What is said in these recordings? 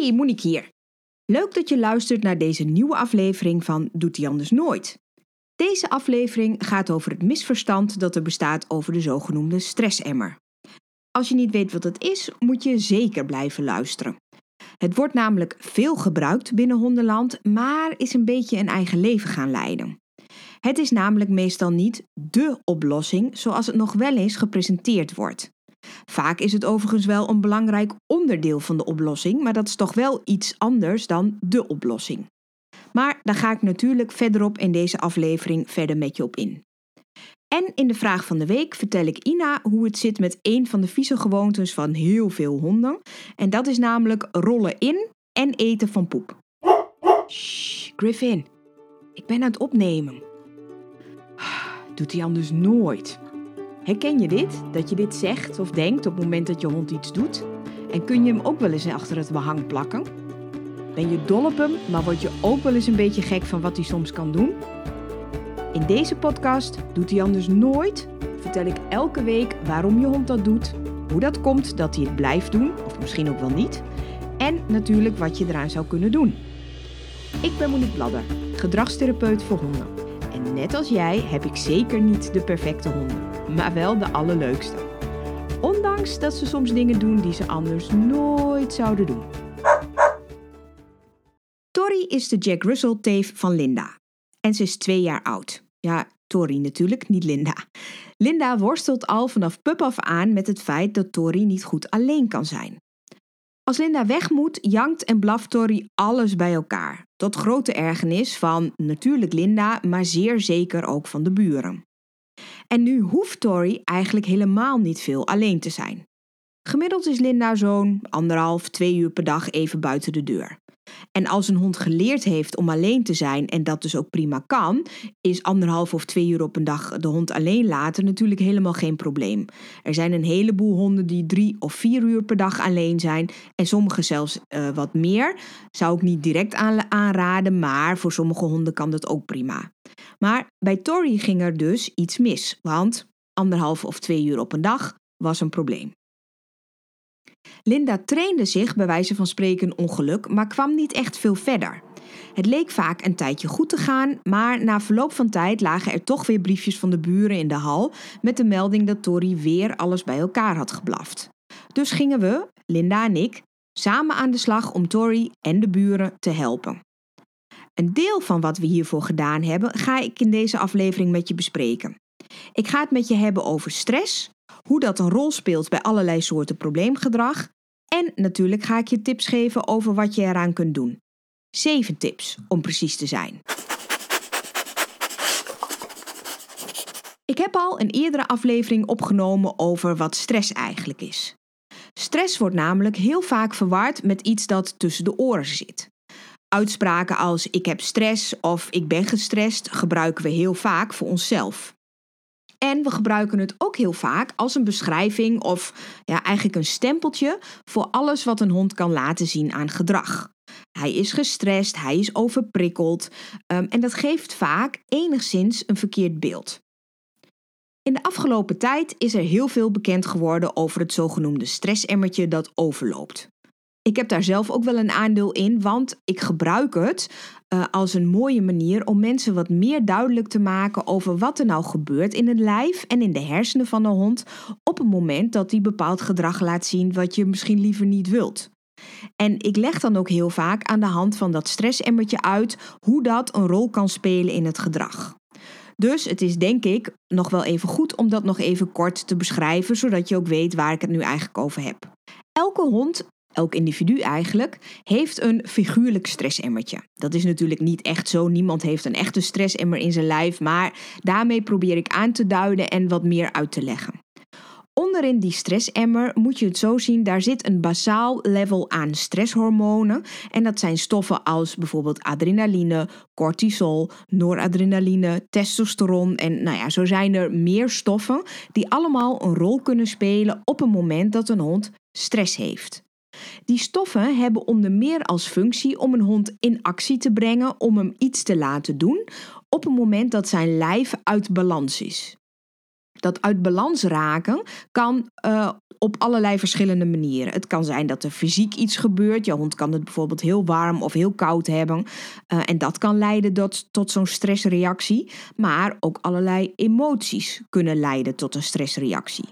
Hey, Monique hier. Leuk dat je luistert naar deze nieuwe aflevering van Doet hij anders nooit. Deze aflevering gaat over het misverstand dat er bestaat over de zogenoemde stressemmer. Als je niet weet wat het is, moet je zeker blijven luisteren. Het wordt namelijk veel gebruikt binnen hondenland, maar is een beetje een eigen leven gaan leiden. Het is namelijk meestal niet dé oplossing zoals het nog wel eens gepresenteerd wordt. Vaak is het overigens wel een belangrijk onderdeel van de oplossing, maar dat is toch wel iets anders dan de oplossing. Maar daar ga ik natuurlijk verderop in deze aflevering verder met je op in. En in de vraag van de week vertel ik Ina hoe het zit met een van de vieze gewoontes van heel veel honden. En dat is namelijk rollen in en eten van poep. Shh, Griffin, ik ben aan het opnemen. Doet hij anders nooit. Herken je dit? Dat je dit zegt of denkt op het moment dat je hond iets doet? En kun je hem ook wel eens achter het behang plakken? Ben je dol op hem, maar word je ook wel eens een beetje gek van wat hij soms kan doen? In deze podcast doet hij anders nooit. Vertel ik elke week waarom je hond dat doet, hoe dat komt dat hij het blijft doen, of misschien ook wel niet, en natuurlijk wat je eraan zou kunnen doen. Ik ben Monique Bladder, gedragstherapeut voor honden. En net als jij heb ik zeker niet de perfecte honden, maar wel de allerleukste. Ondanks dat ze soms dingen doen die ze anders nooit zouden doen. Tori is de Jack Russell teef van Linda. En ze is twee jaar oud. Ja, Tori natuurlijk, niet Linda. Linda worstelt al vanaf pup af aan met het feit dat Tori niet goed alleen kan zijn. Als Linda weg moet, jankt en blaft Tori alles bij elkaar. Tot grote ergernis van natuurlijk Linda, maar zeer zeker ook van de buren. En nu hoeft Tori eigenlijk helemaal niet veel alleen te zijn. Gemiddeld is Linda zo'n anderhalf, twee uur per dag even buiten de deur. En als een hond geleerd heeft om alleen te zijn en dat dus ook prima kan, is anderhalf of twee uur op een dag de hond alleen laten natuurlijk helemaal geen probleem. Er zijn een heleboel honden die drie of vier uur per dag alleen zijn en sommige zelfs uh, wat meer. Zou ik niet direct aanraden, maar voor sommige honden kan dat ook prima. Maar bij Tori ging er dus iets mis, want anderhalf of twee uur op een dag was een probleem. Linda trainde zich bij wijze van spreken ongeluk, maar kwam niet echt veel verder. Het leek vaak een tijdje goed te gaan, maar na verloop van tijd lagen er toch weer briefjes van de buren in de hal met de melding dat Tori weer alles bij elkaar had geblaft. Dus gingen we, Linda en ik, samen aan de slag om Tori en de buren te helpen. Een deel van wat we hiervoor gedaan hebben, ga ik in deze aflevering met je bespreken. Ik ga het met je hebben over stress, hoe dat een rol speelt bij allerlei soorten probleemgedrag. En natuurlijk ga ik je tips geven over wat je eraan kunt doen. Zeven tips om precies te zijn. Ik heb al een eerdere aflevering opgenomen over wat stress eigenlijk is. Stress wordt namelijk heel vaak verward met iets dat tussen de oren zit. Uitspraken als ik heb stress of ik ben gestrest gebruiken we heel vaak voor onszelf. En we gebruiken het ook heel vaak als een beschrijving of ja, eigenlijk een stempeltje voor alles wat een hond kan laten zien aan gedrag. Hij is gestrest, hij is overprikkeld um, en dat geeft vaak enigszins een verkeerd beeld. In de afgelopen tijd is er heel veel bekend geworden over het zogenoemde stressemmertje dat overloopt. Ik heb daar zelf ook wel een aandeel in, want ik gebruik het uh, als een mooie manier om mensen wat meer duidelijk te maken over wat er nou gebeurt in het lijf en in de hersenen van een hond op het moment dat hij bepaald gedrag laat zien wat je misschien liever niet wilt. En ik leg dan ook heel vaak aan de hand van dat stressemmertje uit hoe dat een rol kan spelen in het gedrag. Dus het is denk ik nog wel even goed om dat nog even kort te beschrijven, zodat je ook weet waar ik het nu eigenlijk over heb. Elke hond elk individu eigenlijk, heeft een figuurlijk stressemmertje. Dat is natuurlijk niet echt zo. Niemand heeft een echte stressemmer in zijn lijf, maar daarmee probeer ik aan te duiden en wat meer uit te leggen. Onderin die stressemmer moet je het zo zien, daar zit een basaal level aan stresshormonen. En dat zijn stoffen als bijvoorbeeld adrenaline, cortisol, noradrenaline, testosteron. En nou ja, zo zijn er meer stoffen die allemaal een rol kunnen spelen op het moment dat een hond stress heeft. Die stoffen hebben onder meer als functie om een hond in actie te brengen om hem iets te laten doen op het moment dat zijn lijf uit balans is. Dat uit balans raken kan uh, op allerlei verschillende manieren. Het kan zijn dat er fysiek iets gebeurt. Je hond kan het bijvoorbeeld heel warm of heel koud hebben. Uh, en dat kan leiden tot, tot zo'n stressreactie. Maar ook allerlei emoties kunnen leiden tot een stressreactie.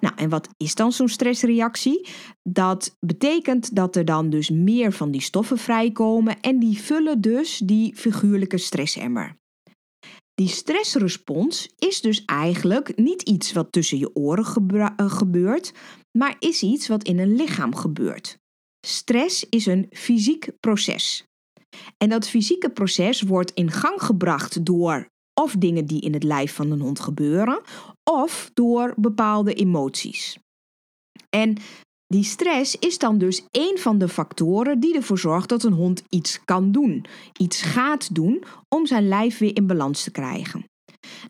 Nou, en wat is dan zo'n stressreactie? Dat betekent dat er dan dus meer van die stoffen vrijkomen en die vullen dus die figuurlijke stressemmer. Die stressrespons is dus eigenlijk niet iets wat tussen je oren eh, gebeurt, maar is iets wat in een lichaam gebeurt. Stress is een fysiek proces. En dat fysieke proces wordt in gang gebracht door of dingen die in het lijf van een hond gebeuren, of door bepaalde emoties. En die stress is dan dus een van de factoren die ervoor zorgt dat een hond iets kan doen, iets gaat doen om zijn lijf weer in balans te krijgen.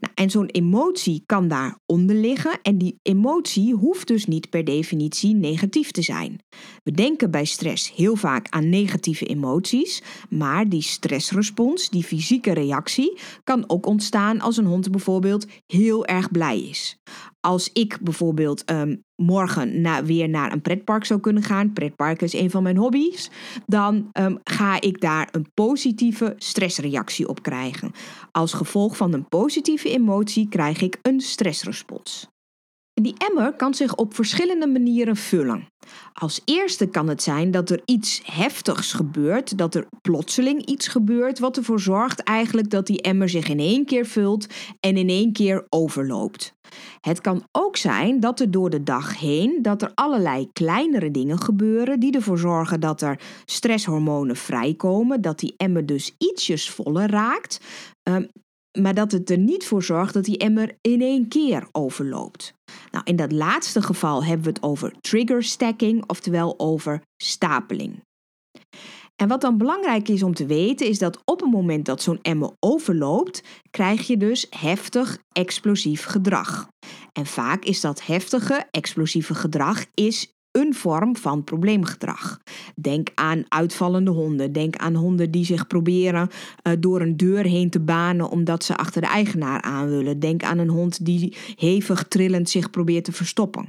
Nou, en zo'n emotie kan daaronder liggen en die emotie hoeft dus niet per definitie negatief te zijn. We denken bij stress heel vaak aan negatieve emoties, maar die stressrespons, die fysieke reactie, kan ook ontstaan als een hond bijvoorbeeld heel erg blij is. Als ik bijvoorbeeld ehm, morgen weer naar een pretpark zou kunnen gaan, pretpark is een van mijn hobby's, dan ehm, ga ik daar een positieve stressreactie op krijgen. Als gevolg van een positieve emotie krijg ik een stressrespons. Die emmer kan zich op verschillende manieren vullen. Als eerste kan het zijn dat er iets heftigs gebeurt, dat er plotseling iets gebeurt wat ervoor zorgt eigenlijk dat die emmer zich in één keer vult en in één keer overloopt. Het kan ook zijn dat er door de dag heen dat er allerlei kleinere dingen gebeuren die ervoor zorgen dat er stresshormonen vrijkomen, dat die emmer dus ietsjes voller raakt, ehm, maar dat het er niet voor zorgt dat die emmer in één keer overloopt. Nou, in dat laatste geval hebben we het over trigger stacking, oftewel over stapeling. En wat dan belangrijk is om te weten, is dat op het moment dat zo'n emmer overloopt, krijg je dus heftig explosief gedrag. En vaak is dat heftige explosieve gedrag is een vorm van probleemgedrag. Denk aan uitvallende honden. Denk aan honden die zich proberen uh, door een deur heen te banen omdat ze achter de eigenaar aan willen. Denk aan een hond die hevig trillend zich probeert te verstoppen.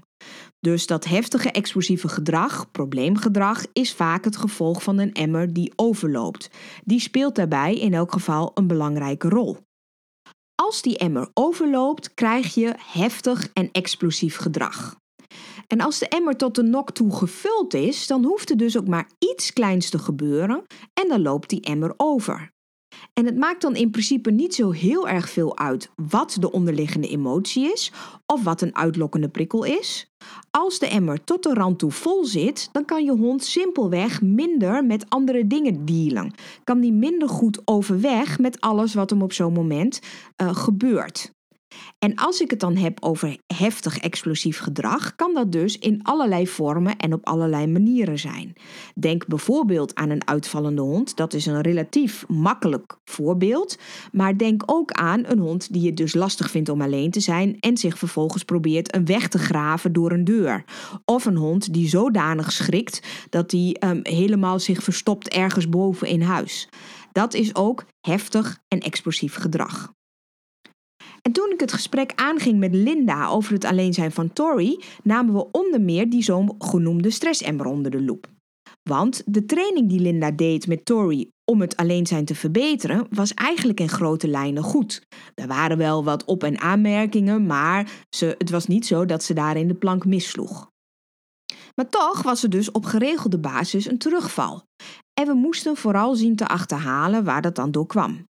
Dus dat heftige explosieve gedrag, probleemgedrag, is vaak het gevolg van een emmer die overloopt. Die speelt daarbij in elk geval een belangrijke rol. Als die emmer overloopt, krijg je heftig en explosief gedrag. En als de emmer tot de nok toe gevuld is, dan hoeft er dus ook maar iets kleins te gebeuren en dan loopt die emmer over. En het maakt dan in principe niet zo heel erg veel uit wat de onderliggende emotie is of wat een uitlokkende prikkel is. Als de emmer tot de rand toe vol zit, dan kan je hond simpelweg minder met andere dingen dealen. Kan die minder goed overweg met alles wat hem op zo'n moment uh, gebeurt. En als ik het dan heb over heftig explosief gedrag, kan dat dus in allerlei vormen en op allerlei manieren zijn. Denk bijvoorbeeld aan een uitvallende hond, dat is een relatief makkelijk voorbeeld. Maar denk ook aan een hond die het dus lastig vindt om alleen te zijn en zich vervolgens probeert een weg te graven door een deur. Of een hond die zodanig schrikt dat hij um, helemaal zich verstopt ergens boven in huis. Dat is ook heftig en explosief gedrag. En toen ik het gesprek aanging met Linda over het alleen zijn van Tori, namen we onder meer die zogenoemde stressemmer onder de loep. Want de training die Linda deed met Tori om het alleen zijn te verbeteren, was eigenlijk in grote lijnen goed. Er waren wel wat op- en aanmerkingen, maar ze, het was niet zo dat ze daarin de plank missloeg. Maar toch was er dus op geregelde basis een terugval. En we moesten vooral zien te achterhalen waar dat dan door kwam.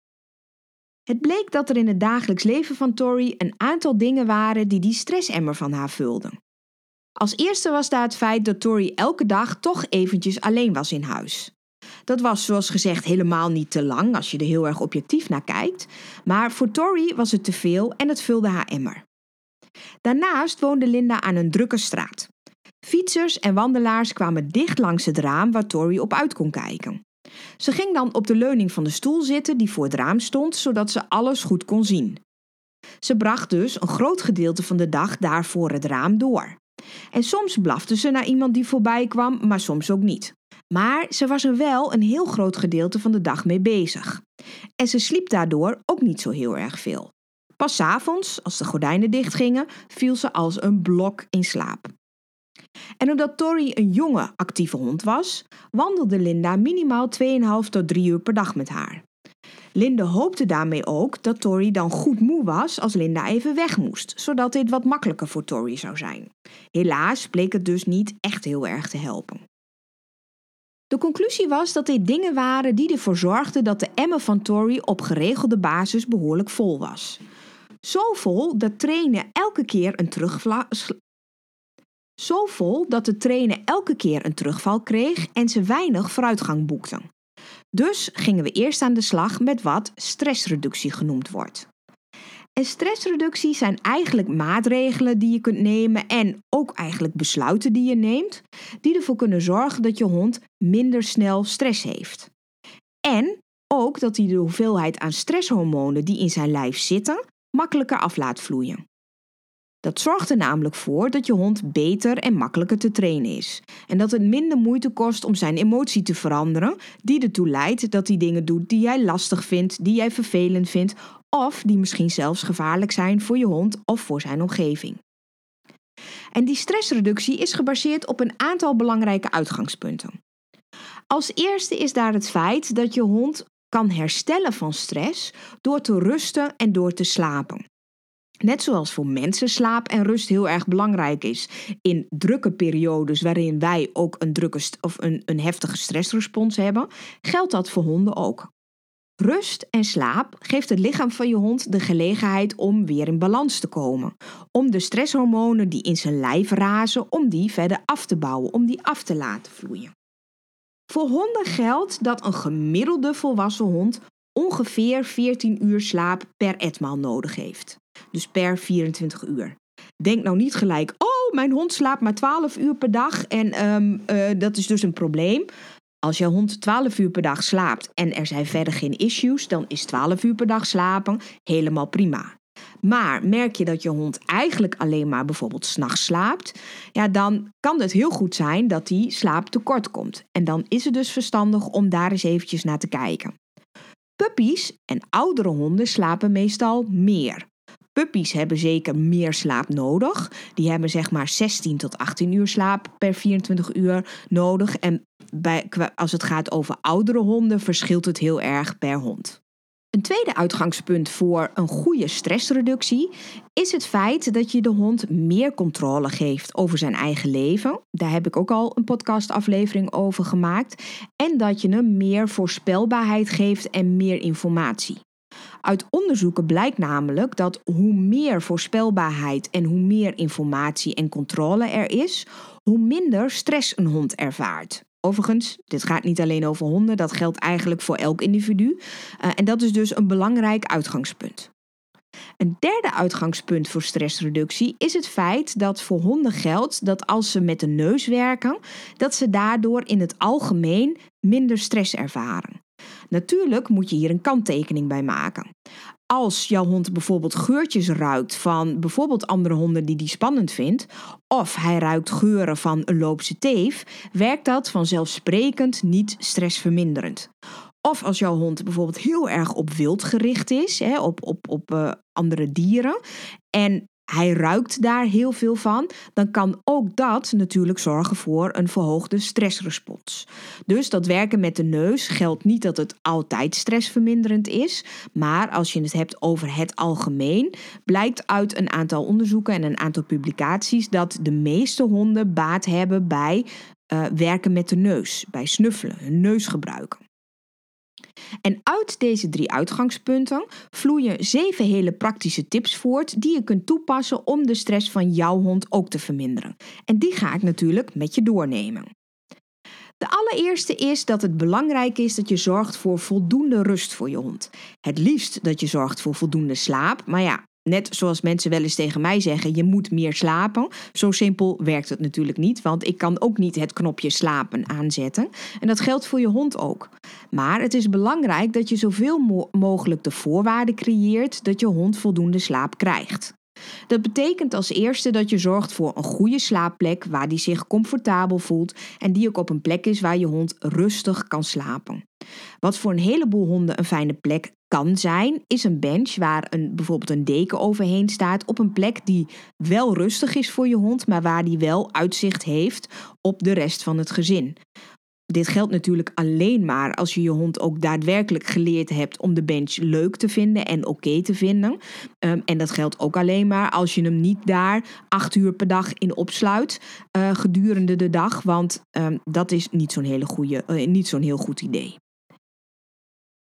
Het bleek dat er in het dagelijks leven van Tori een aantal dingen waren die die stressemmer van haar vulden. Als eerste was daar het feit dat Tori elke dag toch eventjes alleen was in huis. Dat was zoals gezegd helemaal niet te lang als je er heel erg objectief naar kijkt, maar voor Tori was het te veel en het vulde haar emmer. Daarnaast woonde Linda aan een drukke straat. Fietsers en wandelaars kwamen dicht langs het raam waar Tori op uit kon kijken. Ze ging dan op de leuning van de stoel zitten die voor het raam stond, zodat ze alles goed kon zien. Ze bracht dus een groot gedeelte van de dag daar voor het raam door. En soms blafte ze naar iemand die voorbij kwam, maar soms ook niet. Maar ze was er wel een heel groot gedeelte van de dag mee bezig. En ze sliep daardoor ook niet zo heel erg veel. Pas avonds, als de gordijnen dichtgingen, viel ze als een blok in slaap. En omdat Tori een jonge, actieve hond was, wandelde Linda minimaal 2,5 tot 3 uur per dag met haar. Linda hoopte daarmee ook dat Tori dan goed moe was als Linda even weg moest, zodat dit wat makkelijker voor Tori zou zijn. Helaas bleek het dus niet echt heel erg te helpen. De conclusie was dat dit dingen waren die ervoor zorgden dat de emmer van Tori op geregelde basis behoorlijk vol was. Zo vol dat trainen elke keer een. Zo vol dat de trainer elke keer een terugval kreeg en ze weinig vooruitgang boekten. Dus gingen we eerst aan de slag met wat stressreductie genoemd wordt. En stressreductie zijn eigenlijk maatregelen die je kunt nemen en ook eigenlijk besluiten die je neemt, die ervoor kunnen zorgen dat je hond minder snel stress heeft. En ook dat hij de hoeveelheid aan stresshormonen die in zijn lijf zitten, makkelijker af laat vloeien. Dat zorgt er namelijk voor dat je hond beter en makkelijker te trainen is. En dat het minder moeite kost om zijn emotie te veranderen, die ertoe leidt dat hij dingen doet die jij lastig vindt, die jij vervelend vindt, of die misschien zelfs gevaarlijk zijn voor je hond of voor zijn omgeving. En die stressreductie is gebaseerd op een aantal belangrijke uitgangspunten. Als eerste is daar het feit dat je hond kan herstellen van stress door te rusten en door te slapen. Net zoals voor mensen slaap en rust heel erg belangrijk is in drukke periodes waarin wij ook een, drukke of een, een heftige stressrespons hebben, geldt dat voor honden ook. Rust en slaap geeft het lichaam van je hond de gelegenheid om weer in balans te komen. Om de stresshormonen die in zijn lijf razen, om die verder af te bouwen, om die af te laten vloeien. Voor honden geldt dat een gemiddelde volwassen hond ongeveer 14 uur slaap per etmaal nodig heeft. Dus per 24 uur. Denk nou niet gelijk, oh, mijn hond slaapt maar 12 uur per dag en ehm, eh, dat is dus een probleem. Als jouw hond 12 uur per dag slaapt en er zijn verder geen issues, dan is 12 uur per dag slapen helemaal prima. Maar merk je dat je hond eigenlijk alleen maar bijvoorbeeld s'nachts slaapt, ja, dan kan het heel goed zijn dat die slaap tekort komt. En dan is het dus verstandig om daar eens eventjes naar te kijken. Puppies en oudere honden slapen meestal meer. Puppies hebben zeker meer slaap nodig. Die hebben zeg maar 16 tot 18 uur slaap per 24 uur nodig. En bij, als het gaat over oudere honden verschilt het heel erg per hond. Een tweede uitgangspunt voor een goede stressreductie is het feit dat je de hond meer controle geeft over zijn eigen leven. Daar heb ik ook al een podcastaflevering over gemaakt. En dat je hem meer voorspelbaarheid geeft en meer informatie. Uit onderzoeken blijkt namelijk dat hoe meer voorspelbaarheid en hoe meer informatie en controle er is, hoe minder stress een hond ervaart. Overigens, dit gaat niet alleen over honden, dat geldt eigenlijk voor elk individu. Uh, en dat is dus een belangrijk uitgangspunt. Een derde uitgangspunt voor stressreductie is het feit dat voor honden geldt dat als ze met de neus werken, dat ze daardoor in het algemeen minder stress ervaren. Natuurlijk moet je hier een kanttekening bij maken. Als jouw hond bijvoorbeeld geurtjes ruikt van bijvoorbeeld andere honden die die spannend vindt, of hij ruikt geuren van een loopse teef, werkt dat vanzelfsprekend niet stressverminderend. Of als jouw hond bijvoorbeeld heel erg op wild gericht is, hè, op, op, op uh, andere dieren, en hij ruikt daar heel veel van, dan kan ook dat natuurlijk zorgen voor een verhoogde stressrespons. Dus dat werken met de neus geldt niet dat het altijd stressverminderend is, maar als je het hebt over het algemeen, blijkt uit een aantal onderzoeken en een aantal publicaties dat de meeste honden baat hebben bij uh, werken met de neus, bij snuffelen, hun neus gebruiken. En uit deze drie uitgangspunten vloeien zeven hele praktische tips voort die je kunt toepassen om de stress van jouw hond ook te verminderen. En die ga ik natuurlijk met je doornemen. De allereerste is dat het belangrijk is dat je zorgt voor voldoende rust voor je hond. Het liefst dat je zorgt voor voldoende slaap, maar ja, Net zoals mensen wel eens tegen mij zeggen, je moet meer slapen. Zo simpel werkt het natuurlijk niet, want ik kan ook niet het knopje slapen aanzetten. En dat geldt voor je hond ook. Maar het is belangrijk dat je zoveel mogelijk de voorwaarden creëert dat je hond voldoende slaap krijgt. Dat betekent als eerste dat je zorgt voor een goede slaapplek waar die zich comfortabel voelt en die ook op een plek is waar je hond rustig kan slapen. Wat voor een heleboel honden een fijne plek kan zijn, is een bench waar een, bijvoorbeeld een deken overheen staat op een plek die wel rustig is voor je hond, maar waar die wel uitzicht heeft op de rest van het gezin. Dit geldt natuurlijk alleen maar als je je hond ook daadwerkelijk geleerd hebt om de bench leuk te vinden en oké te vinden. Um, en dat geldt ook alleen maar als je hem niet daar acht uur per dag in opsluit uh, gedurende de dag, want um, dat is niet zo'n hele goede, uh, niet zo'n heel goed idee.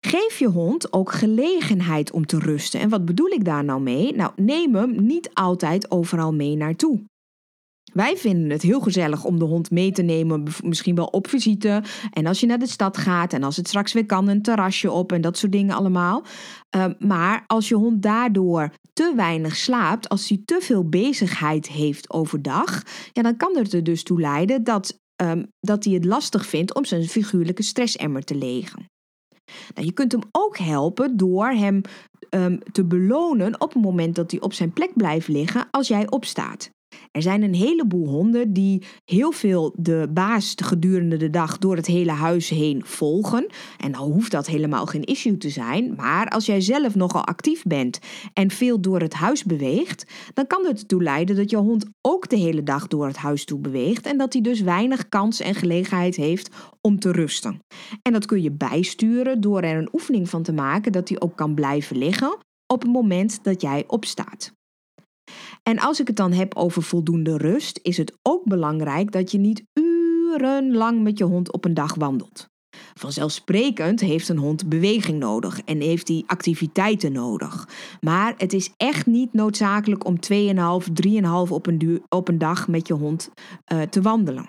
Geef je hond ook gelegenheid om te rusten. En wat bedoel ik daar nou mee? Nou, neem hem niet altijd overal mee naartoe. Wij vinden het heel gezellig om de hond mee te nemen, misschien wel op visite. En als je naar de stad gaat en als het straks weer kan, een terrasje op en dat soort dingen allemaal. Uh, maar als je hond daardoor te weinig slaapt, als hij te veel bezigheid heeft overdag, ja, dan kan het er dus toe leiden dat, um, dat hij het lastig vindt om zijn figuurlijke stressemmer te legen. Nou, je kunt hem ook helpen door hem um, te belonen op het moment dat hij op zijn plek blijft liggen als jij opstaat. Er zijn een heleboel honden die heel veel de baas gedurende de dag door het hele huis heen volgen. En dan hoeft dat helemaal geen issue te zijn. Maar als jij zelf nogal actief bent en veel door het huis beweegt, dan kan het ertoe leiden dat je hond ook de hele dag door het huis toe beweegt. En dat hij dus weinig kans en gelegenheid heeft om te rusten. En dat kun je bijsturen door er een oefening van te maken dat hij ook kan blijven liggen op het moment dat jij opstaat. En als ik het dan heb over voldoende rust, is het ook belangrijk dat je niet urenlang met je hond op een dag wandelt. Vanzelfsprekend heeft een hond beweging nodig en heeft hij activiteiten nodig. Maar het is echt niet noodzakelijk om 2,5, 3,5 op een, op een dag met je hond uh, te wandelen.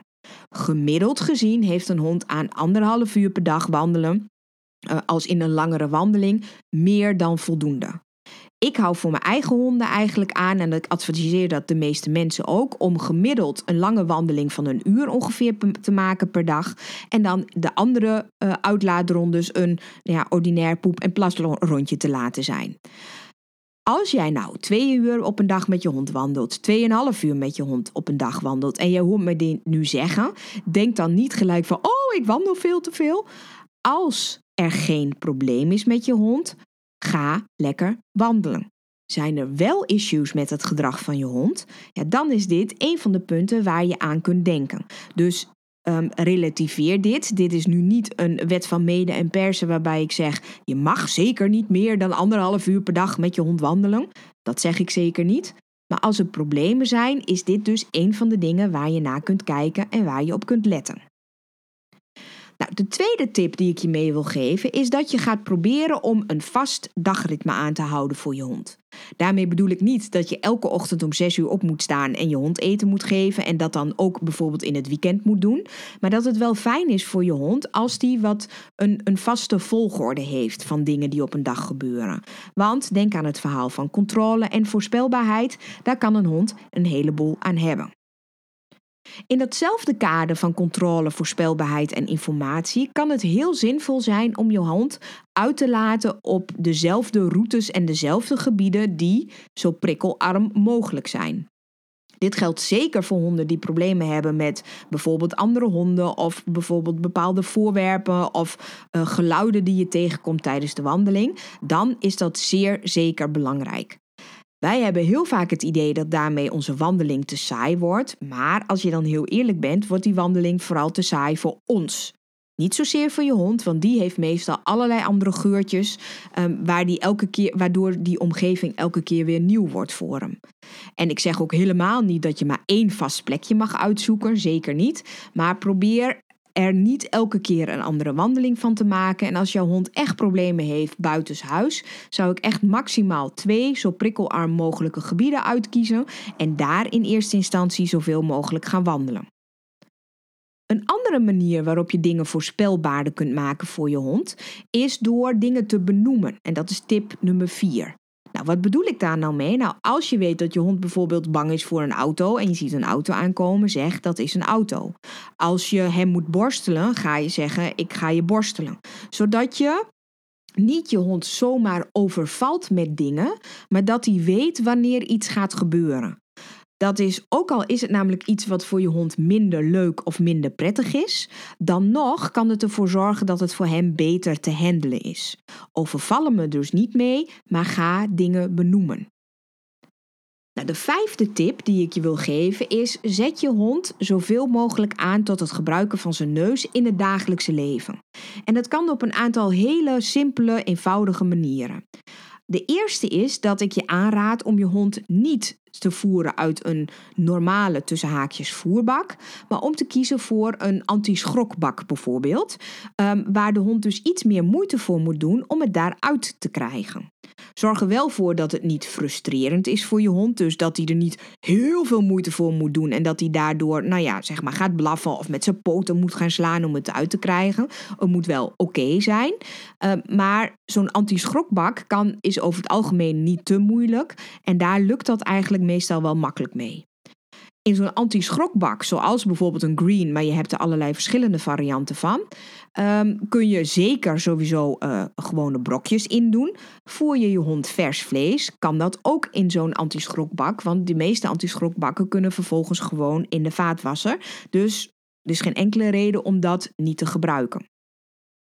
Gemiddeld gezien heeft een hond aan anderhalf uur per dag wandelen, uh, als in een langere wandeling, meer dan voldoende. Ik hou voor mijn eigen honden eigenlijk aan, en ik adviseer dat de meeste mensen ook, om gemiddeld een lange wandeling van een uur ongeveer te maken per dag. En dan de andere uh, uitlaatrondes een ja, ordinair poep- en plasrondje te laten zijn. Als jij nou twee uur op een dag met je hond wandelt, tweeënhalf uur met je hond op een dag wandelt en je hoort me dit nu zeggen, denk dan niet gelijk van, oh, ik wandel veel te veel. Als er geen probleem is met je hond, Ga lekker wandelen. Zijn er wel issues met het gedrag van je hond? Ja, dan is dit een van de punten waar je aan kunt denken. Dus um, relativeer dit. Dit is nu niet een wet van mede en persen waarbij ik zeg: je mag zeker niet meer dan anderhalf uur per dag met je hond wandelen. Dat zeg ik zeker niet. Maar als er problemen zijn, is dit dus een van de dingen waar je naar kunt kijken en waar je op kunt letten. Nou, de tweede tip die ik je mee wil geven is dat je gaat proberen om een vast dagritme aan te houden voor je hond. Daarmee bedoel ik niet dat je elke ochtend om 6 uur op moet staan en je hond eten moet geven en dat dan ook bijvoorbeeld in het weekend moet doen. Maar dat het wel fijn is voor je hond als die wat een, een vaste volgorde heeft van dingen die op een dag gebeuren. Want denk aan het verhaal van controle en voorspelbaarheid, daar kan een hond een heleboel aan hebben. In datzelfde kader van controle, voorspelbaarheid en informatie kan het heel zinvol zijn om je hond uit te laten op dezelfde routes en dezelfde gebieden die zo prikkelarm mogelijk zijn. Dit geldt zeker voor honden die problemen hebben met bijvoorbeeld andere honden of bijvoorbeeld bepaalde voorwerpen of uh, geluiden die je tegenkomt tijdens de wandeling. Dan is dat zeer zeker belangrijk. Wij hebben heel vaak het idee dat daarmee onze wandeling te saai wordt, maar als je dan heel eerlijk bent, wordt die wandeling vooral te saai voor ons. Niet zozeer voor je hond, want die heeft meestal allerlei andere geurtjes, um, waar die elke keer, waardoor die omgeving elke keer weer nieuw wordt voor hem. En ik zeg ook helemaal niet dat je maar één vast plekje mag uitzoeken, zeker niet. Maar probeer er niet elke keer een andere wandeling van te maken. En als jouw hond echt problemen heeft buitenshuis, zou ik echt maximaal twee zo prikkelarm mogelijke gebieden uitkiezen en daar in eerste instantie zoveel mogelijk gaan wandelen. Een andere manier waarop je dingen voorspelbaarder kunt maken voor je hond is door dingen te benoemen. En dat is tip nummer 4. Nou, wat bedoel ik daar nou mee? Nou, als je weet dat je hond bijvoorbeeld bang is voor een auto en je ziet een auto aankomen, zeg dat is een auto. Als je hem moet borstelen, ga je zeggen ik ga je borstelen. Zodat je niet je hond zomaar overvalt met dingen, maar dat hij weet wanneer iets gaat gebeuren. Dat is, ook al is het namelijk iets wat voor je hond minder leuk of minder prettig is, dan nog kan het ervoor zorgen dat het voor hem beter te handelen is. Overvallen me dus niet mee, maar ga dingen benoemen. Nou, de vijfde tip die ik je wil geven is: zet je hond zoveel mogelijk aan tot het gebruiken van zijn neus in het dagelijkse leven. En dat kan op een aantal hele simpele, eenvoudige manieren. De eerste is dat ik je aanraad om je hond niet te voeren uit een normale tussen haakjes voerbak, maar om te kiezen voor een anti-schrokbak bijvoorbeeld, um, waar de hond dus iets meer moeite voor moet doen om het daaruit te krijgen. Zorg er wel voor dat het niet frustrerend is voor je hond. Dus dat hij er niet heel veel moeite voor moet doen. En dat hij daardoor, nou ja, zeg maar gaat blaffen of met zijn poten moet gaan slaan om het uit te krijgen. Het moet wel oké zijn. Uh, maar zo'n anti-schrokbak kan, is over het algemeen niet te moeilijk. En daar lukt dat eigenlijk meestal wel makkelijk mee in zo'n anti-schrokbak, zoals bijvoorbeeld een green, maar je hebt er allerlei verschillende varianten van, um, kun je zeker sowieso uh, gewone brokjes in doen. Voer je je hond vers vlees, kan dat ook in zo'n anti-schrokbak, want de meeste anti-schrokbakken kunnen vervolgens gewoon in de vaatwasser. Dus er is geen enkele reden om dat niet te gebruiken.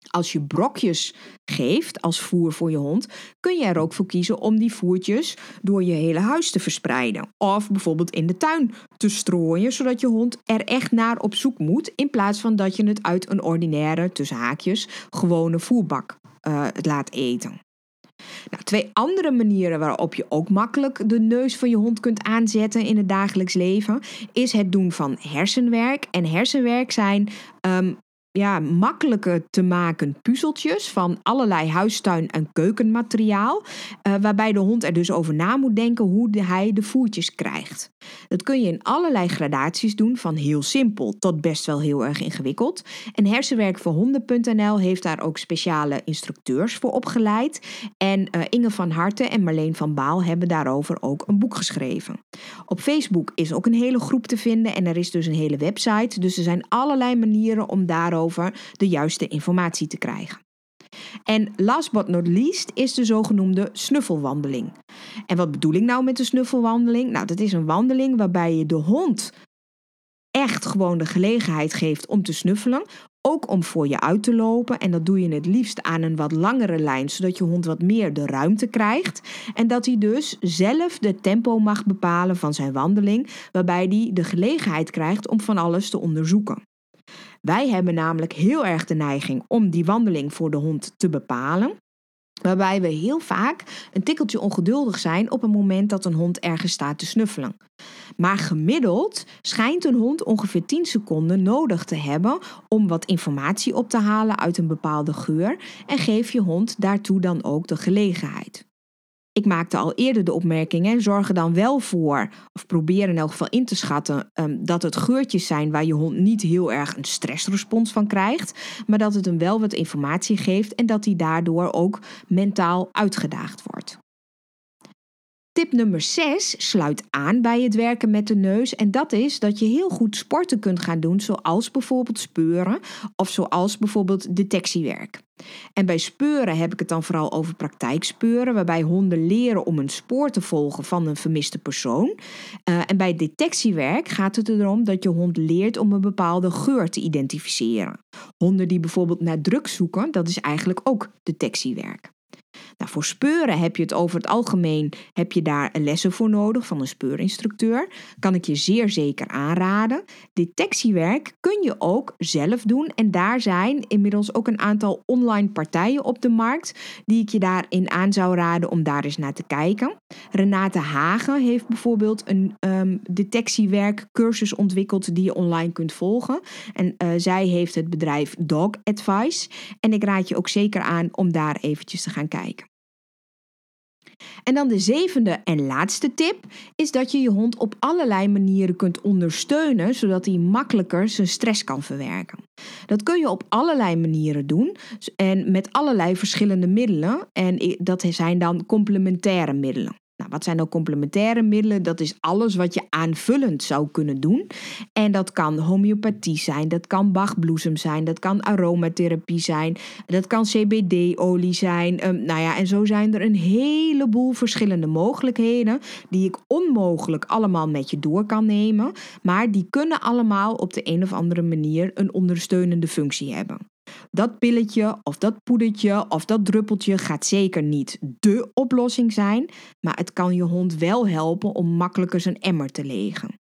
Als je brokjes geeft als voer voor je hond, kun je er ook voor kiezen om die voertjes door je hele huis te verspreiden. Of bijvoorbeeld in de tuin te strooien, zodat je hond er echt naar op zoek moet, in plaats van dat je het uit een ordinaire, tussen haakjes, gewone voerbak uh, laat eten. Nou, twee andere manieren waarop je ook makkelijk de neus van je hond kunt aanzetten in het dagelijks leven, is het doen van hersenwerk. En hersenwerk zijn um, ja, makkelijker te maken puzzeltjes van allerlei huistuin- en keukenmateriaal. Uh, waarbij de hond er dus over na moet denken hoe hij de voertjes krijgt. Dat kun je in allerlei gradaties doen, van heel simpel tot best wel heel erg ingewikkeld. En Hersenwerk voor Honden.nl heeft daar ook speciale instructeurs voor opgeleid. En uh, Inge van Harten en Marleen van Baal hebben daarover ook een boek geschreven. Op Facebook is ook een hele groep te vinden en er is dus een hele website. Dus er zijn allerlei manieren om daarover de juiste informatie te krijgen. En last but not least is de zogenoemde snuffelwandeling. En wat bedoel ik nou met de snuffelwandeling? Nou, dat is een wandeling waarbij je de hond echt gewoon de gelegenheid geeft om te snuffelen. Ook om voor je uit te lopen. En dat doe je het liefst aan een wat langere lijn, zodat je hond wat meer de ruimte krijgt. En dat hij dus zelf de tempo mag bepalen van zijn wandeling, waarbij hij de gelegenheid krijgt om van alles te onderzoeken. Wij hebben namelijk heel erg de neiging om die wandeling voor de hond te bepalen. Waarbij we heel vaak een tikkeltje ongeduldig zijn op het moment dat een hond ergens staat te snuffelen. Maar gemiddeld schijnt een hond ongeveer 10 seconden nodig te hebben om wat informatie op te halen uit een bepaalde geur en geef je hond daartoe dan ook de gelegenheid. Ik maakte al eerder de opmerking, zorg er dan wel voor, of probeer in elk geval in te schatten, um, dat het geurtjes zijn waar je hond niet heel erg een stressrespons van krijgt, maar dat het hem wel wat informatie geeft en dat hij daardoor ook mentaal uitgedaagd wordt. Tip nummer 6 sluit aan bij het werken met de neus. En dat is dat je heel goed sporten kunt gaan doen, zoals bijvoorbeeld speuren of zoals bijvoorbeeld detectiewerk. En bij speuren heb ik het dan vooral over praktijkspeuren, waarbij honden leren om een spoor te volgen van een vermiste persoon. Uh, en bij detectiewerk gaat het erom dat je hond leert om een bepaalde geur te identificeren. Honden die bijvoorbeeld naar drugs zoeken, dat is eigenlijk ook detectiewerk. Nou, voor speuren heb je het over het algemeen heb je daar lessen voor nodig van een speurinstructeur. Kan ik je zeer zeker aanraden. Detectiewerk kun je ook zelf doen en daar zijn inmiddels ook een aantal online partijen op de markt die ik je daarin aan zou raden om daar eens naar te kijken. Renate Hagen heeft bijvoorbeeld een um, detectiewerk cursus ontwikkeld die je online kunt volgen. En uh, zij heeft het bedrijf Dog Advice en ik raad je ook zeker aan om daar eventjes te gaan kijken. En dan de zevende en laatste tip is dat je je hond op allerlei manieren kunt ondersteunen, zodat hij makkelijker zijn stress kan verwerken. Dat kun je op allerlei manieren doen en met allerlei verschillende middelen. En dat zijn dan complementaire middelen. Nou, wat zijn nou complementaire middelen? Dat is alles wat je aanvullend zou kunnen doen. En dat kan homeopathie zijn, dat kan bachbloesem zijn, dat kan aromatherapie zijn, dat kan CBD-olie zijn. Um, nou ja, en zo zijn er een heleboel verschillende mogelijkheden die ik onmogelijk allemaal met je door kan nemen. Maar die kunnen allemaal op de een of andere manier een ondersteunende functie hebben. Dat pilletje of dat poedertje of dat druppeltje gaat zeker niet dé oplossing zijn, maar het kan je hond wel helpen om makkelijker zijn emmer te legen.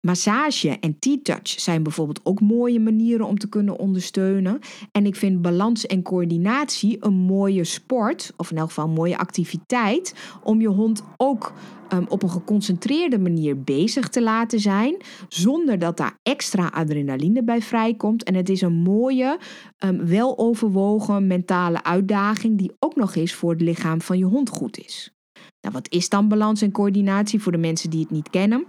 Massage en T-touch zijn bijvoorbeeld ook mooie manieren om te kunnen ondersteunen. En ik vind balans en coördinatie een mooie sport, of in elk geval een mooie activiteit, om je hond ook um, op een geconcentreerde manier bezig te laten zijn, zonder dat daar extra adrenaline bij vrijkomt. En het is een mooie, um, wel overwogen mentale uitdaging die ook nog eens voor het lichaam van je hond goed is. Nou, wat is dan balans en coördinatie voor de mensen die het niet kennen?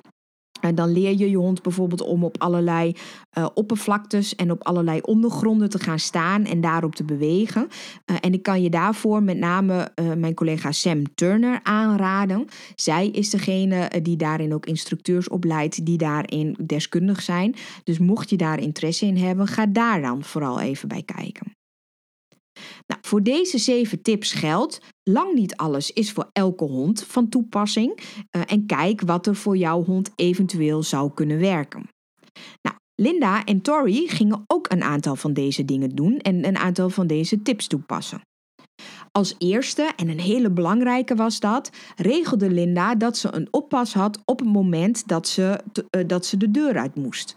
En dan leer je je hond bijvoorbeeld om op allerlei uh, oppervlaktes en op allerlei ondergronden te gaan staan en daarop te bewegen. Uh, en ik kan je daarvoor met name mijn collega Sam Turner aanraden. Zij is degene die daarin ook instructeurs opleidt, die daarin deskundig zijn. Dus mocht je daar interesse in hebben, ga daar dan vooral even bij kijken. Nou, voor deze zeven tips geldt, lang niet alles is voor elke hond van toepassing uh, en kijk wat er voor jouw hond eventueel zou kunnen werken. Nou, Linda en Tori gingen ook een aantal van deze dingen doen en een aantal van deze tips toepassen. Als eerste, en een hele belangrijke was dat, regelde Linda dat ze een oppas had op het moment dat ze, uh, dat ze de deur uit moest.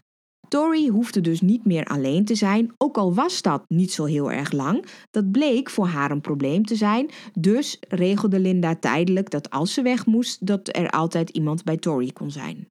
Tori hoefde dus niet meer alleen te zijn, ook al was dat niet zo heel erg lang. Dat bleek voor haar een probleem te zijn, dus regelde Linda tijdelijk dat als ze weg moest, dat er altijd iemand bij Tori kon zijn.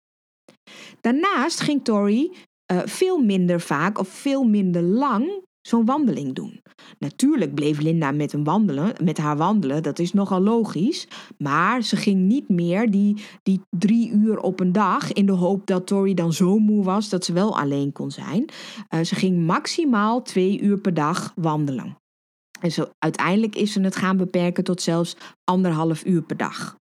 Daarnaast ging Tori uh, veel minder vaak of veel minder lang zo'n wandeling doen. Natuurlijk bleef Linda met, wandelen, met haar wandelen, dat is nogal logisch. Maar ze ging niet meer die, die drie uur op een dag in de hoop dat Tori dan zo moe was dat ze wel alleen kon zijn. Uh, ze ging maximaal twee uur per dag wandelen. En zo, uiteindelijk is ze het gaan beperken tot zelfs anderhalf uur per dag.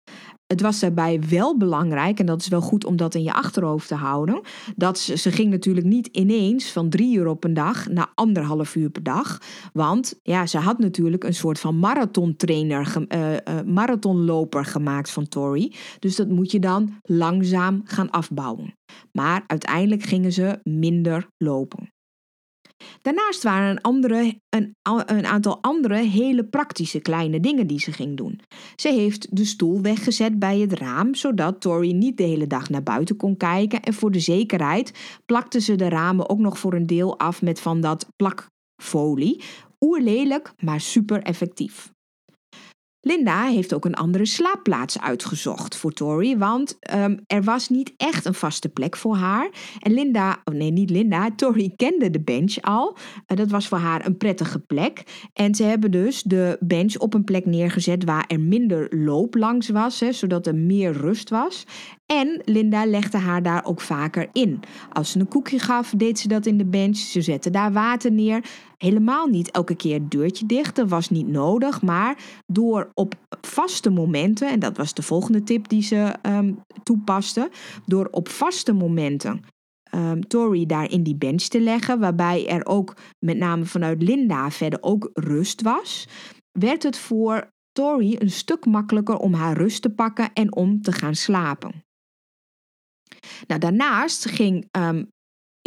Het was daarbij wel belangrijk, en dat is wel goed om dat in je achterhoofd te houden, dat ze, ze ging natuurlijk niet ineens van drie uur op een dag naar anderhalf uur per dag. Want ja, ze had natuurlijk een soort van marathontrainer, uh, uh, marathonloper gemaakt van Tori. Dus dat moet je dan langzaam gaan afbouwen. Maar uiteindelijk gingen ze minder lopen. Daarnaast waren een, andere, een, een, aantal andere hele praktische kleine dingen die ze ging doen. Ze heeft de stoel weggezet bij het raam, zodat Tori niet de hele dag naar buiten kon kijken. En voor de zekerheid plakte ze de ramen ook nog voor een deel af met van dat plakfolie. Oerlelijk, maar super effectief. Linda heeft ook een andere slaapplaats uitgezocht voor Tori, want um, er was niet echt een vaste plek voor haar. En Linda, oh nee, niet Linda, Tori kende de bench al. Uh, dat was voor haar een prettige plek. En ze hebben dus de bench op een plek neergezet waar er minder loop langs was, hè, zodat er meer rust was. En Linda legde haar daar ook vaker in. Als ze een koekje gaf, deed ze dat in de bench. Ze zette daar water neer. Helemaal niet elke keer het deurtje dicht. Dat was niet nodig. Maar door op vaste momenten, en dat was de volgende tip die ze um, toepaste. Door op vaste momenten um, Tori daar in die bench te leggen, waarbij er ook met name vanuit Linda verder ook rust was, werd het voor Tori een stuk makkelijker om haar rust te pakken en om te gaan slapen. Nou, daarnaast ging um,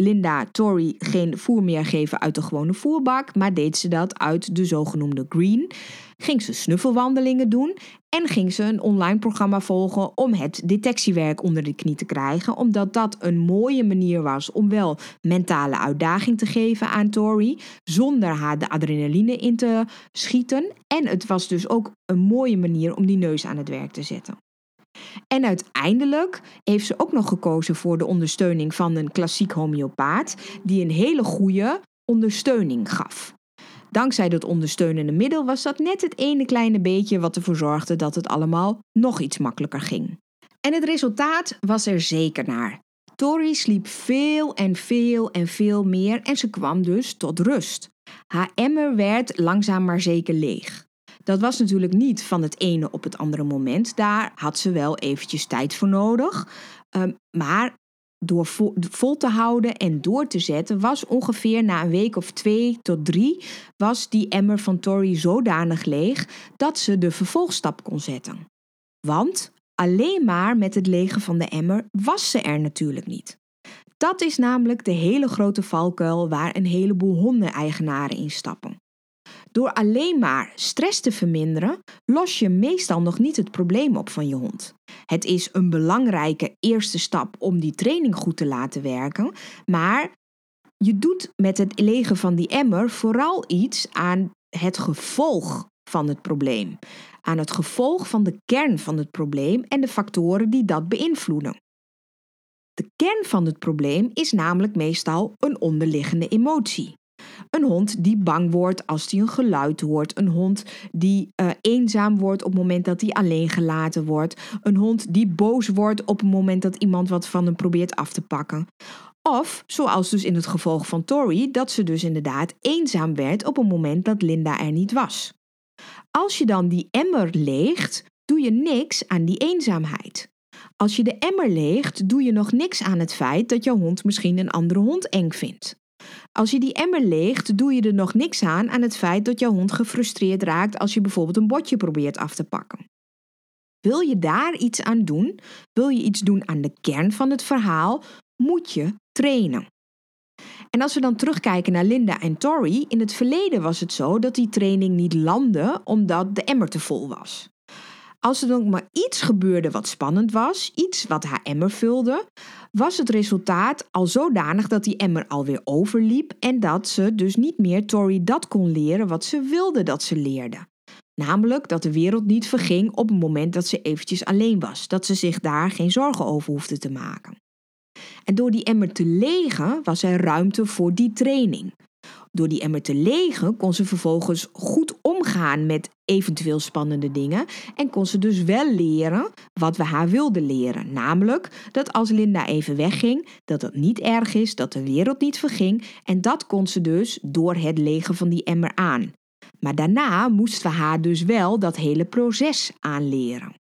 Linda Tori geen voer meer geven uit de gewone voerbak, maar deed ze dat uit de zogenoemde green. Ging ze snuffelwandelingen doen en ging ze een online programma volgen om het detectiewerk onder de knie te krijgen, omdat dat een mooie manier was om wel mentale uitdaging te geven aan Tori, zonder haar de adrenaline in te schieten. En het was dus ook een mooie manier om die neus aan het werk te zetten. En uiteindelijk heeft ze ook nog gekozen voor de ondersteuning van een klassiek homeopaat, die een hele goede ondersteuning gaf. Dankzij dat ondersteunende middel was dat net het ene kleine beetje wat ervoor zorgde dat het allemaal nog iets makkelijker ging. En het resultaat was er zeker naar. Tori sliep veel en veel en veel meer en ze kwam dus tot rust. Haar emmer werd langzaam maar zeker leeg. Dat was natuurlijk niet van het ene op het andere moment. Daar had ze wel eventjes tijd voor nodig. Ehm, maar door vol, te houden en door te zetten, was ongeveer na een week of twee tot drie, was die emmer van Tori zodanig leeg dat ze de vervolgstap kon zetten. Want alleen maar met het legen van de emmer was ze er natuurlijk niet. Dat is namelijk de hele grote valkuil waar een heleboel hondeneigenaren in stappen. Door alleen maar stress te verminderen, los je meestal nog niet het probleem op van je hond. Het is een belangrijke eerste stap om die training goed te laten werken, maar je doet met het legen van die emmer vooral iets aan het gevolg van het probleem, aan het gevolg van de kern van het probleem en de factoren die dat beïnvloeden. De kern van het probleem is namelijk meestal een onderliggende emotie. Een hond die bang wordt als hij een geluid hoort. Een hond die uh, eenzaam wordt op het moment dat hij alleen gelaten wordt. Een hond die boos wordt op het moment dat iemand wat van hem probeert af te pakken. Of, zoals dus in het gevolg van Tori, dat ze dus inderdaad eenzaam werd op het moment dat Linda er niet was. Als je dan die emmer leegt, doe je niks aan die eenzaamheid. Als je de emmer leegt, doe je nog niks aan het feit dat jouw hond misschien een andere hond eng vindt. Als je die emmer leegt, doe je er nog niks aan aan het feit dat jouw hond gefrustreerd raakt als je bijvoorbeeld een botje probeert af te pakken. Wil je daar iets aan doen, wil je iets doen aan de kern van het verhaal, moet je trainen. En als we dan terugkijken naar Linda en Tori, in het verleden was het zo dat die training niet landde omdat de emmer te vol was. Als er dan maar iets gebeurde wat spannend was, iets wat haar emmer vulde, was het resultaat al zodanig dat die emmer alweer overliep en dat ze dus niet meer Tori dat kon leren wat ze wilde dat ze leerde. Namelijk dat de wereld niet verging op het moment dat ze eventjes alleen was, dat ze zich daar geen zorgen over hoefde te maken. En door die emmer te legen was er ruimte voor die training. Door die emmer te legen kon ze vervolgens goed omgaan met eventueel spannende dingen en kon ze dus wel leren wat we haar wilden leren. Namelijk dat als Linda even wegging, dat het niet erg is, dat de wereld niet verging en dat kon ze dus door het legen van die emmer aan. Maar daarna moesten we haar dus wel dat hele proces aanleren.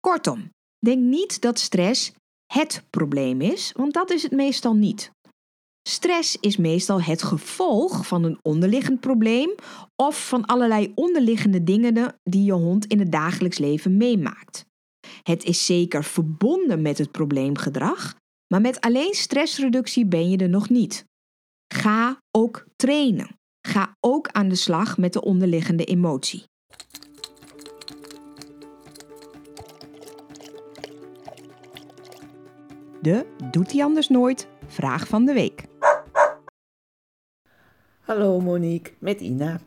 Kortom, denk niet dat stress het probleem is, want dat is het meestal niet. Stress is meestal het gevolg van een onderliggend probleem of van allerlei onderliggende dingen die je hond in het dagelijks leven meemaakt. Het is zeker verbonden met het probleemgedrag, maar met alleen stressreductie ben je er nog niet. Ga ook trainen. Ga ook aan de slag met de onderliggende emotie. De Doet hij anders nooit? Vraag van de week. Hallo Monique, met Ina.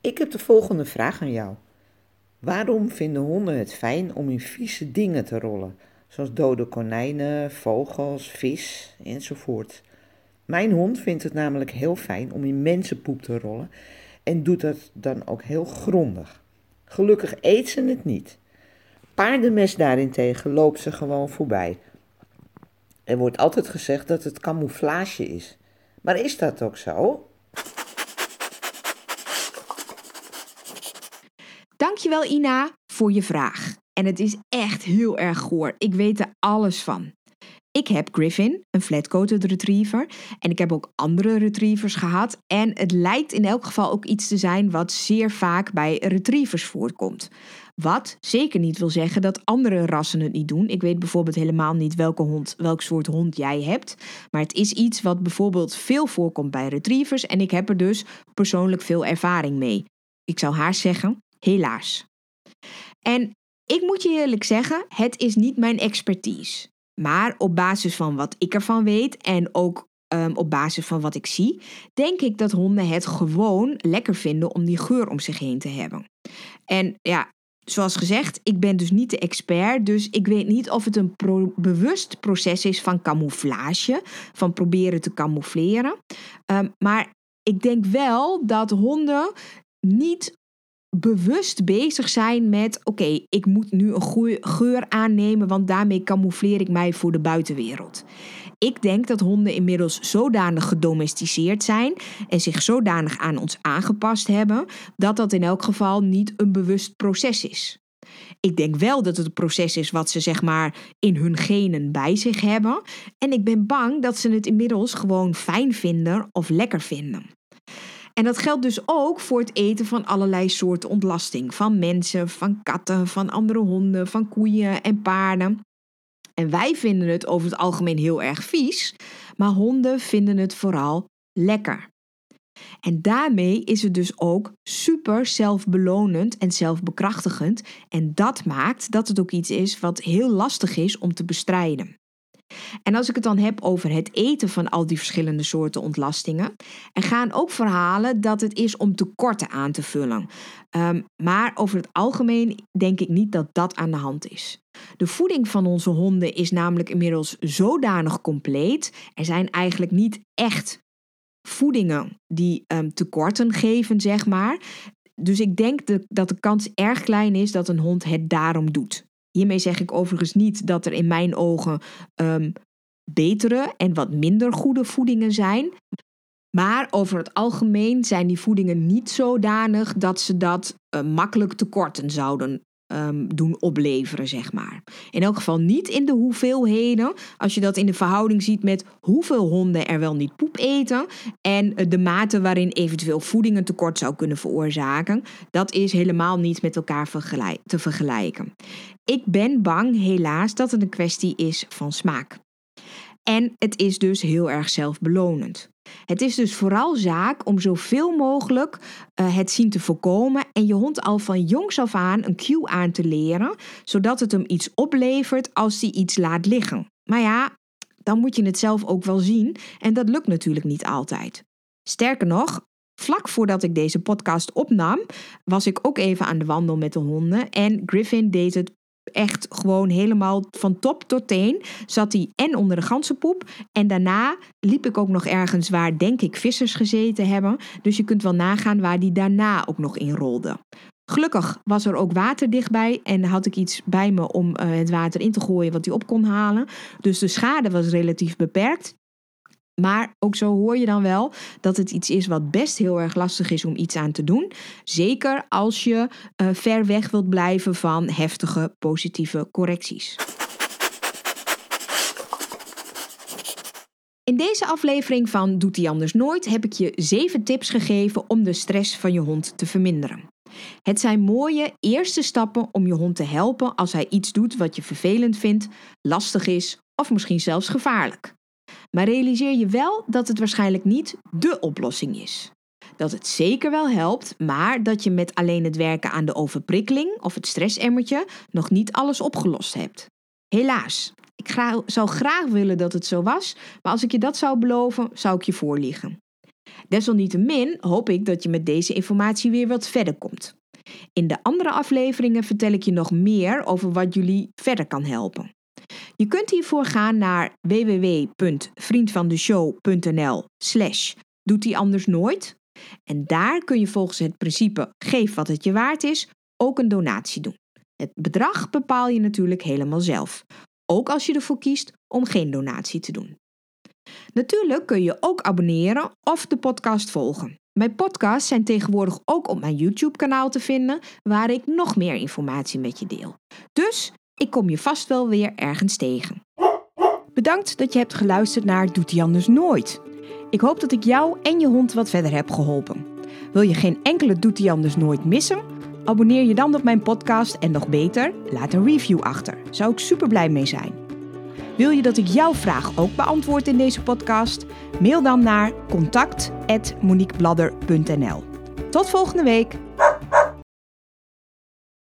Ik heb de volgende vraag aan jou. Waarom vinden honden het fijn om in vieze dingen te rollen, zoals dode konijnen, vogels, vis enzovoort? Mijn hond vindt het namelijk heel fijn om in mensenpoep te rollen en doet dat dan ook heel grondig. Gelukkig eet ze het niet. Paardenmes daarentegen loopt ze gewoon voorbij. Er wordt altijd gezegd dat het camouflage is. Maar is dat ook zo? Dankjewel Ina voor je vraag. En het is echt heel erg goor. Ik weet er alles van. Ik heb Griffin, een flatcoated retriever. En ik heb ook andere retrievers gehad. En het lijkt in elk geval ook iets te zijn wat zeer vaak bij retrievers voorkomt. Wat zeker niet wil zeggen dat andere rassen het niet doen. Ik weet bijvoorbeeld helemaal niet welke hond, welk soort hond jij hebt. Maar het is iets wat bijvoorbeeld veel voorkomt bij retrievers. En ik heb er dus persoonlijk veel ervaring mee. Ik zou haar zeggen, helaas. En ik moet je eerlijk zeggen, het is niet mijn expertise. Maar op basis van wat ik ervan weet en ook ehm, op basis van wat ik zie, denk ik dat honden het gewoon lekker vinden om die geur om zich heen te hebben. En ja, zoals gezegd, ik ben dus niet de expert, dus ik weet niet of het een bewust proces is van camouflage, van proberen te camoufleren. Ehm, maar ik denk wel dat honden niet bewust bezig zijn met: oké, ik moet nu een geur aannemen, want daarmee camoufleer ik mij voor de buitenwereld. Ik denk dat honden inmiddels zodanig gedomesticeerd zijn en zich zodanig aan ons aangepast hebben, dat dat in elk geval niet een bewust proces is. Ik denk wel dat het een proces is wat ze zeg maar in hun genen bij zich hebben. En ik ben bang dat ze het inmiddels gewoon fijn vinden of lekker vinden. En dat geldt dus ook voor het eten van allerlei soorten ontlasting. Van mensen, van katten, van andere honden, van koeien en paarden. En wij vinden het over het algemeen heel erg vies, maar honden vinden het vooral lekker. En daarmee is het dus ook super zelfbelonend en zelfbekrachtigend. En dat maakt dat het ook iets is wat heel lastig is om te bestrijden. En als ik het dan heb over het eten van al die verschillende soorten ontlastingen, er gaan ook verhalen dat het is om tekorten aan te vullen. Ehm, maar over het algemeen denk ik niet dat dat aan de hand is. De voeding van onze honden is namelijk inmiddels zodanig compleet. Er zijn eigenlijk niet echt voedingen die um, tekorten geven, zeg maar. Dus ik denk dat de kans erg klein is dat een hond het daarom doet. Hiermee zeg ik overigens niet dat er in mijn ogen um, betere en wat minder goede voedingen zijn. Maar over het algemeen zijn die voedingen niet zodanig dat ze dat uh, makkelijk tekorten zouden um, doen opleveren, zeg maar. In elk geval niet in de hoeveelheden. Als je dat in de verhouding ziet met hoeveel honden er wel niet poep eten en de mate waarin eventueel voeding een tekort zou kunnen veroorzaken, dat is helemaal niet met elkaar te vergelijken. Ik ben bang, helaas, dat het een kwestie is van smaak. En het is dus heel erg zelfbelonend. Het is dus vooral zaak om zoveel mogelijk uh, het zien te voorkomen en je hond al van jongs af aan een cue aan te leren, zodat het hem iets oplevert als hij iets laat liggen. Maar ja, dan moet je het zelf ook wel zien en dat lukt natuurlijk niet altijd. Sterker nog, Vlak voordat ik deze podcast opnam, was ik ook even aan de wandel met de honden. En Griffin deed het echt gewoon helemaal van top tot teen zat hij en onder de ganzenpoep. En daarna liep ik ook nog ergens waar, denk ik, vissers gezeten hebben. Dus je kunt wel nagaan waar die daarna ook nog in rolde. Gelukkig was er ook water dichtbij en had ik iets bij me om uh, het water in te gooien wat hij op kon halen. Dus de schade was relatief beperkt. Maar ook zo hoor je dan wel dat het iets is wat best heel erg lastig is om iets aan te doen. Zeker als je uh, ver weg wilt blijven van heftige positieve correcties. In deze aflevering van Doet hij anders nooit heb ik je 7 tips gegeven om de stress van je hond te verminderen. Het zijn mooie eerste stappen om je hond te helpen als hij iets doet wat je vervelend vindt, lastig is of misschien zelfs gevaarlijk. Maar realiseer je wel dat het waarschijnlijk niet dé oplossing is. Dat het zeker wel helpt, maar dat je met alleen het werken aan de overprikkeling of het stressemmertje nog niet alles opgelost hebt. Helaas, ik zou graag willen dat het zo was, maar als ik je dat zou beloven, zou ik je voorliegen. Desalniettemin hoop ik dat je met deze informatie weer wat verder komt. In de andere afleveringen vertel ik je nog meer over wat jullie verder kan helpen. Je kunt hiervoor gaan naar www.vriendvandeshow.nl slash doet anders nooit. En daar kun je volgens het principe geef wat het je waard is ook een donatie doen. Het bedrag bepaal je natuurlijk helemaal zelf. Ook als je ervoor kiest om geen donatie te doen. Natuurlijk kun je ook abonneren of de podcast volgen. Mijn podcasts zijn tegenwoordig ook op mijn YouTube-kanaal te vinden, waar ik nog meer informatie met je deel. Dus ik kom je vast wel weer ergens tegen. Bedankt dat je hebt geluisterd naar Doet hij anders nooit. Ik hoop dat ik jou en je hond wat verder heb geholpen. Wil je geen enkele Doet hij anders nooit missen? Abonneer je dan op mijn podcast en nog beter, laat een review achter. Zou ik super blij mee zijn. Wil je dat ik jouw vraag ook beantwoord in deze podcast? Mail dan naar contact@moniquebladder.nl. Tot volgende week.